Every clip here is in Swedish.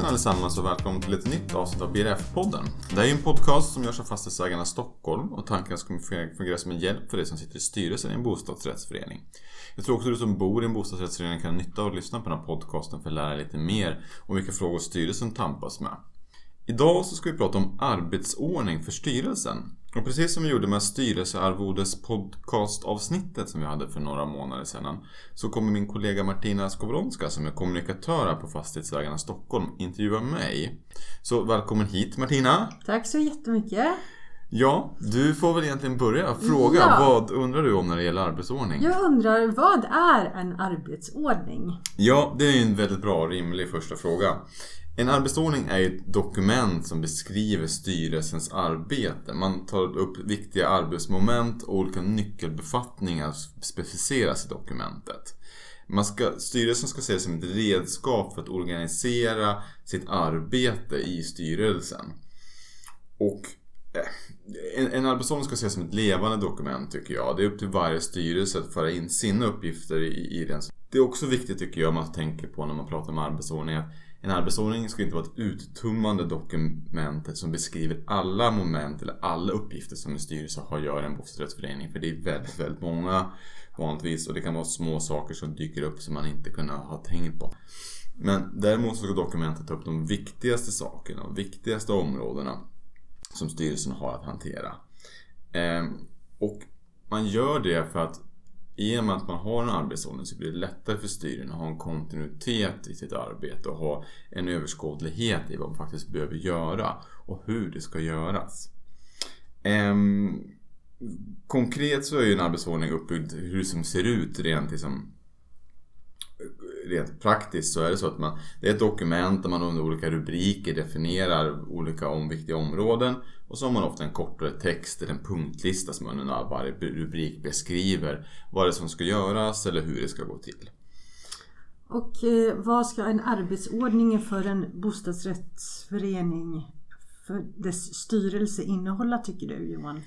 Hejsan allesammans och välkommen till ett nytt avsnitt av BRF-podden. Det här är en podcast som görs av Fastighetsägarna Stockholm och tanken ska fungera som en hjälp för dig som sitter i styrelsen i en bostadsrättsförening. Jag tror också att du som bor i en bostadsrättsförening kan ha nytta av att lyssna på den här podcasten för att lära dig lite mer om vilka frågor styrelsen tampas med. Idag så ska vi prata om arbetsordning för styrelsen. Och precis som vi gjorde med styrelsearvodes podcastavsnittet som vi hade för några månader sedan så kommer min kollega Martina Skovronska som är kommunikatör här på Fastighetsägarna Stockholm intervjua mig. Så välkommen hit Martina! Tack så jättemycket! Ja, du får väl egentligen börja. Fråga, ja. vad undrar du om när det gäller arbetsordning? Jag undrar, vad är en arbetsordning? Ja, det är en väldigt bra och rimlig första fråga. En arbetsordning är ett dokument som beskriver styrelsens arbete. Man tar upp viktiga arbetsmoment och olika nyckelbefattningar specificeras i dokumentet. Man ska, styrelsen ska ses som ett redskap för att organisera sitt arbete i styrelsen. Och eh, en, en arbetsordning ska ses som ett levande dokument tycker jag. Det är upp till varje styrelse att föra in sina uppgifter i, i den. Det är också viktigt tycker jag om man tänker på när man pratar om arbetsordning en arbetsordning ska inte vara ett uttummande dokument som beskriver alla moment eller alla uppgifter som en styrelse har att göra i en bostadsrättsförening. För det är väldigt, väldigt många vanligtvis och det kan vara små saker som dyker upp som man inte kunnat ha tänkt på. Men däremot så ska dokumentet ta upp de viktigaste sakerna, de viktigaste områdena som styrelsen har att hantera. Ehm, och man gör det för att i och med att man har en arbetsordning så blir det lättare för styrelsen att ha en kontinuitet i sitt arbete och ha en överskådlighet i vad man faktiskt behöver göra och hur det ska göras. Ehm, konkret så är ju en arbetsordning uppbyggd hur det som ser ut rent liksom rent praktiskt så är det så att man, det är ett dokument där man under olika rubriker definierar olika omviktiga områden och så har man ofta en kortare text eller en punktlista som under varje rubrik beskriver vad det är som ska göras eller hur det ska gå till. Och eh, vad ska en arbetsordning för en bostadsrättsförening för dess styrelse innehålla tycker du Johan?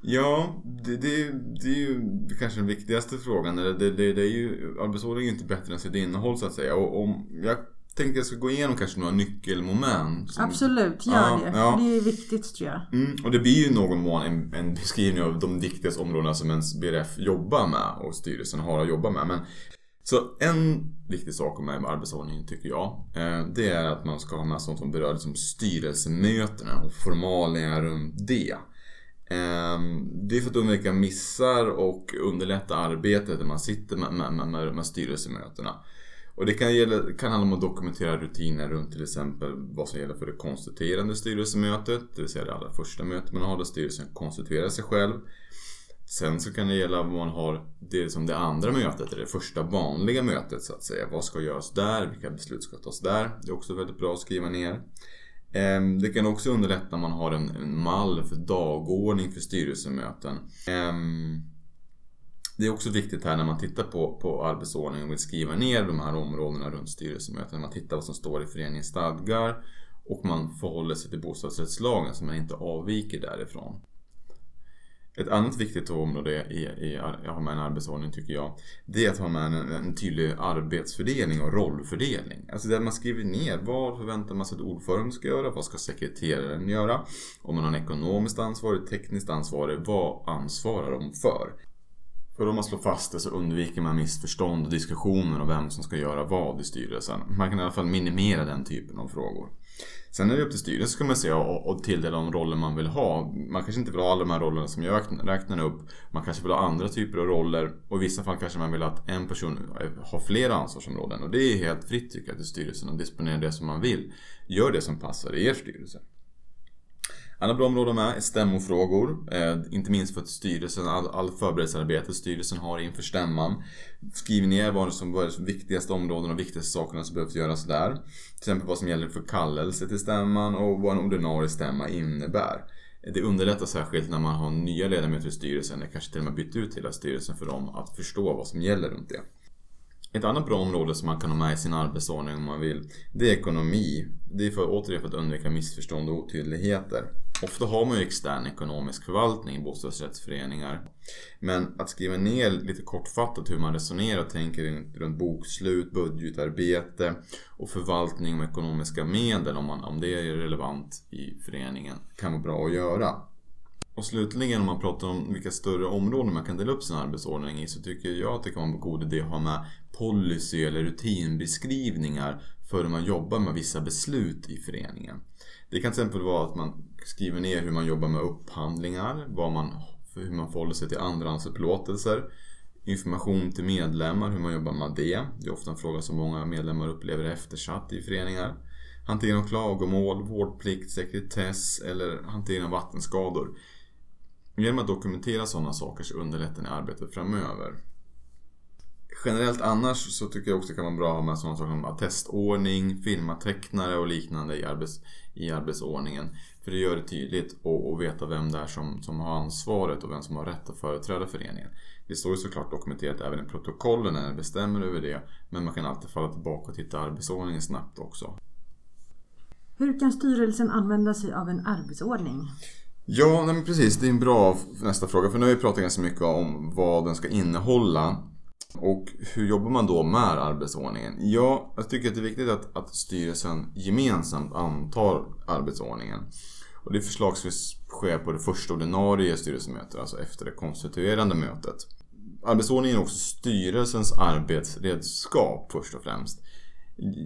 Ja, det, det, det är ju kanske den viktigaste frågan. Det, det, det är ju, arbetsordningen är inte bättre än sitt innehåll så att säga. Och, och jag tänkte att jag ska gå igenom kanske några nyckelmoment. Som, Absolut, gör ja, det. Ja. Det är viktigt tror jag. Mm, och det blir ju någon mån en, en beskrivning av de viktigaste områdena som ens BRF jobbar med och styrelsen har att jobba med. Men, så en viktig sak med arbetsordningen tycker jag. Eh, det är att man ska ha med sånt som berör liksom styrelsemötena och formalia runt det. Ehm, det är för att undvika missar och underlätta arbetet när man sitter med, med, med, med styrelsemötena. Och det kan, gälla, kan handla om att dokumentera rutiner runt till exempel vad som gäller för det konstituerande styrelsemötet, det vill säga det allra första mötet man har där styrelsen konstituerar sig själv. Sen så kan det gälla vad man har det som det andra mötet, eller det första vanliga mötet så att säga. Vad ska göras där? Vilka beslut ska tas där? Det är också väldigt bra att skriva ner. Ehm, det kan också underlätta om man har en, en mall för dagordning för styrelsemöten. Ehm, det är också viktigt här när man tittar på, på arbetsordningen och vill skriva ner de här områdena runt styrelsemöten. Man tittar vad som står i föreningens stadgar och man förhåller sig till bostadsrättslagen så man inte avviker därifrån. Ett annat viktigt område i, i, i ha med en arbetsordning tycker jag Det är att ha med en, en tydlig arbetsfördelning och rollfördelning. Alltså där man skriver ner vad förväntar man sig att ordföranden ska göra, vad ska sekreteraren göra? Om man har en ekonomiskt ansvarig, tekniskt ansvarig, vad ansvarar de för? För om man slår fast det så undviker man missförstånd och diskussioner om vem som ska göra vad i styrelsen. Man kan i alla fall minimera den typen av frågor. Sen är det upp till styrelsen ska man se och, och tilldela de roller man vill ha. Man kanske inte vill ha alla de här rollerna som jag räknar upp. Man kanske vill ha andra typer av roller och i vissa fall kanske man vill att en person eh, har flera ansvarsområden. Och det är helt fritt tycker jag till styrelsen att disponera det som man vill. Gör det som passar i er styrelse. Andra bra områden med är stämmofrågor. Eh, inte minst för att styrelsen, all, all förberedelsearbete styrelsen har inför stämman. Skriv ner vad som är de viktigaste områdena och viktigaste sakerna som behövs göras där. Till exempel vad som gäller för kallelse till stämman och vad en ordinarie stämma innebär. Det underlättar särskilt när man har nya ledamöter i styrelsen, eller kanske till och med bytt ut hela styrelsen för dem att förstå vad som gäller runt det. Ett annat bra område som man kan ha med i sin arbetsordning om man vill, det är ekonomi. Det är för, återigen för att undvika missförstånd och otydligheter. Ofta har man ju extern ekonomisk förvaltning i bostadsrättsföreningar. Men att skriva ner lite kortfattat hur man resonerar och tänker runt bokslut, budgetarbete och förvaltning av ekonomiska medel om, man, om det är relevant i föreningen kan vara bra att göra. Och slutligen om man pratar om vilka större områden man kan dela upp sin arbetsordning i så tycker jag att det kan vara en god idé att ha med policy eller rutinbeskrivningar för hur man jobbar med vissa beslut i föreningen. Det kan till exempel vara att man skriver ner hur man jobbar med upphandlingar, vad man, hur man förhåller sig till andrahandsupplåtelser, information till medlemmar, hur man jobbar med det. Det är ofta en fråga som många medlemmar upplever eftersatt i föreningar. Hantering av klagomål, vårdplikt, sekretess eller hantering av vattenskador. Genom att dokumentera sådana saker så underlättar ni arbetet framöver. Generellt annars så tycker jag också det kan vara bra att ha med sådana saker som attestordning, firmatecknare och liknande i, arbets, i arbetsordningen. För det gör det tydligt att veta vem det är som, som har ansvaret och vem som har rätt att företräda föreningen. Det står ju såklart dokumenterat även i protokollen när det bestämmer över det. Men man kan alltid falla tillbaka och titta arbetsordningen snabbt också. Hur kan styrelsen använda sig av en arbetsordning? Ja, men precis. Det är en bra nästa fråga. För nu har vi pratat ganska mycket om vad den ska innehålla. Och hur jobbar man då med arbetsordningen? Ja, jag tycker att det är viktigt att, att styrelsen gemensamt antar arbetsordningen. Och det förslagsvis sker på det första ordinarie styrelsemötet, alltså efter det konstituerande mötet. Arbetsordningen är också styrelsens arbetsredskap först och främst.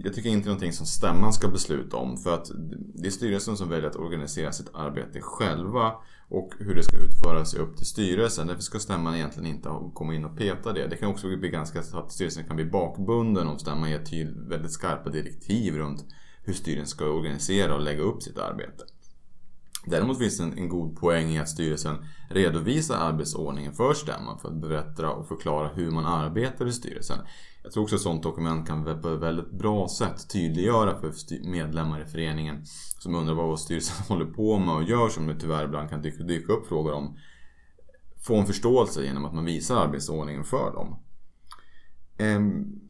Jag tycker inte det är någonting som stämman ska besluta om för att det är styrelsen som väljer att organisera sitt arbete själva och hur det ska utföras är upp till styrelsen. Därför ska stämman egentligen inte komma in och peta det. Det kan också bli ganska så att styrelsen kan bli bakbunden om stämman ger till väldigt skarpa direktiv runt hur styrelsen ska organisera och lägga upp sitt arbete. Däremot finns det en, en god poäng i att styrelsen redovisar arbetsordningen för stämman för att berätta och förklara hur man arbetar i styrelsen. Jag tror också att ett sådant dokument kan på ett väldigt bra sätt tydliggöra för medlemmar i föreningen som undrar vad styrelsen håller på med och gör som det tyvärr ibland kan dyka, dyka upp frågor om. Få en förståelse genom att man visar arbetsordningen för dem. Ehm,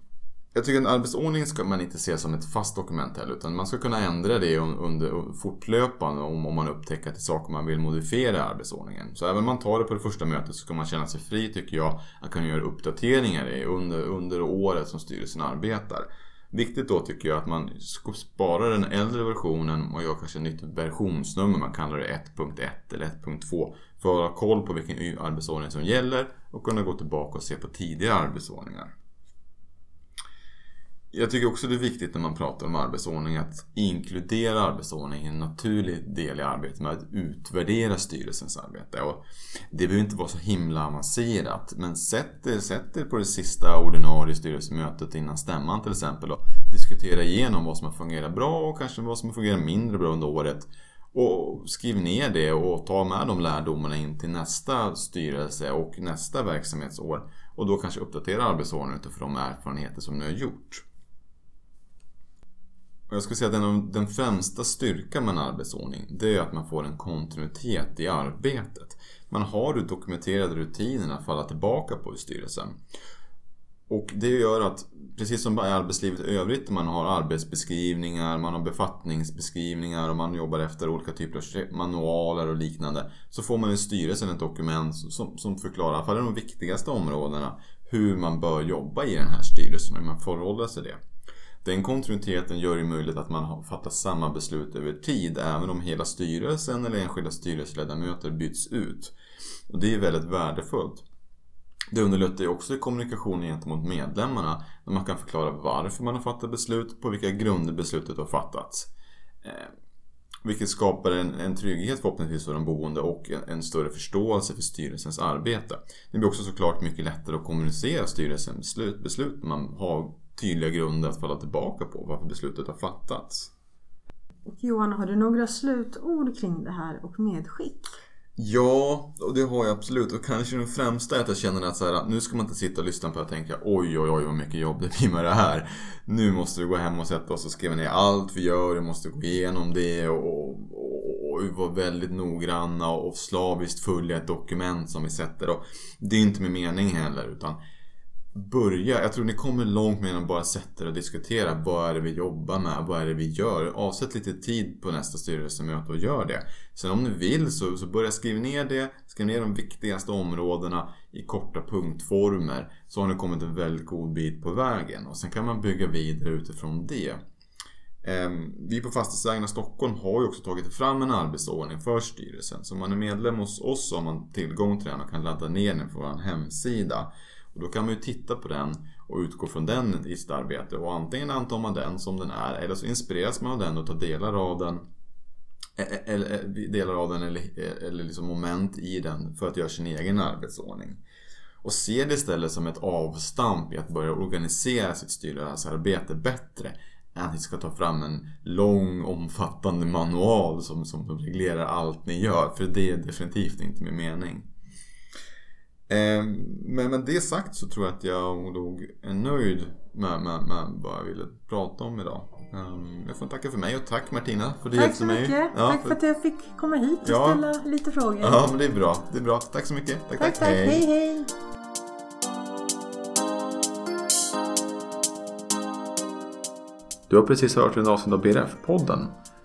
jag tycker att en arbetsordning ska man inte se som ett fast dokument heller utan man ska kunna ändra det under fortlöpande om, om man upptäcker att det är saker man vill modifiera i arbetsordningen. Så även om man tar det på det första mötet så ska man känna sig fri tycker jag att kunna göra uppdateringar under, under året som styrelsen arbetar. Viktigt då tycker jag att man sparar den äldre versionen och gör kanske ett nytt versionsnummer, man kallar det 1.1 eller 1.2 för att ha koll på vilken arbetsordning som gäller och kunna gå tillbaka och se på tidigare arbetsordningar. Jag tycker också det är viktigt när man pratar om arbetsordning att inkludera arbetsordning i en naturlig del i arbetet med att utvärdera styrelsens arbete. Och det behöver inte vara så himla avancerat men sätt er, sätt er på det sista ordinarie styrelsemötet innan stämman till exempel och diskutera igenom vad som har fungerat bra och kanske vad som har fungerat mindre bra under året. Och skriv ner det och ta med de lärdomarna in till nästa styrelse och nästa verksamhetsår. Och då kanske uppdatera arbetsordningen utifrån de erfarenheter som ni har gjort. Och jag skulle säga att den, den främsta styrkan med en arbetsordning det är att man får en kontinuitet i arbetet. Man har dokumenterade rutiner att falla tillbaka på i styrelsen. Och det gör att, precis som i arbetslivet i övrigt, man har arbetsbeskrivningar, man har befattningsbeskrivningar och man jobbar efter olika typer av manualer och liknande. Så får man i styrelsen ett dokument som, som förklarar, i alla fall de viktigaste områdena, hur man bör jobba i den här styrelsen och hur man förhåller sig till det. Den kontinuiteten gör det möjligt att man fattar samma beslut över tid även om hela styrelsen eller enskilda styrelseledamöter byts ut. Och det är väldigt värdefullt. Det underlättar ju också kommunikationen gentemot medlemmarna när man kan förklara varför man har fattat beslut, på vilka grunder beslutet har fattats. Eh, vilket skapar en, en trygghet förhoppningsvis för de boende och en, en, större förståelse för styrelsens arbete. Det blir också såklart mycket lättare att kommunicera styrelsens beslut, beslut när man har tydliga grunder att falla tillbaka på varför beslutet har fattats. Och Johan, har du några slutord kring det här och medskick? Ja, och det har jag absolut. Och kanske den främsta är att jag känner att så här, nu ska man inte sitta och lyssna på och tänka oj, oj, oj vad mycket jobb det blir med det här. Nu måste vi gå hem och sätta oss och skriva ner allt vi gör. Vi måste gå igenom det och, och, och vara väldigt noggranna och slaviskt följa ett dokument som vi sätter. Och det är inte min mening heller. utan börja. Jag tror ni kommer långt med att bara sätta er och diskutera. Vad är det vi jobbar med? Vad är det vi gör? Avsätt lite tid på nästa styrelsemöte och gör det. Sen om ni vill så, så börja skriva ner det. Skriv ner de viktigaste områdena i korta punktformer. Så har ni kommit en väldigt god bit på vägen. Och sen kan man bygga vidare utifrån det. Ehm, vi på Fastighetsägarna Stockholm har ju också tagit fram en arbetsordning för styrelsen. Så om man är medlem hos oss så har man tillgång till den och kan ladda ner den på vår hemsida. Och då kan man ju titta på den och utgå från den i sitt arbete. Och antingen antar man den som den är eller så inspireras man av den och tar delar av den e-, e-, eller, e-, delar av den eller, eller liksom moment i den för att göra sin egen arbetsordning. Och se det istället som ett avstamp i att börja organisera sitt styrelsearbete bättre än att ni ska ta fram en lång omfattande manual som, som reglerar allt ni gör. För det är definitivt inte min mening. Ehm, men med det sagt så tror jag att jag nog är nöjd med, med, med vad jag ville prata om idag. Ehm, jag får tacka för mig och tack Martina för att du Tack så mycket. Ja, tack för att jag fick komma hit och ja. ställa lite frågor. Ja, men det är bra. Det är bra. Tack så mycket. Tack, tack. tack. hej, hej. hej. Du har precis hört en avsnitt av BRF-podden.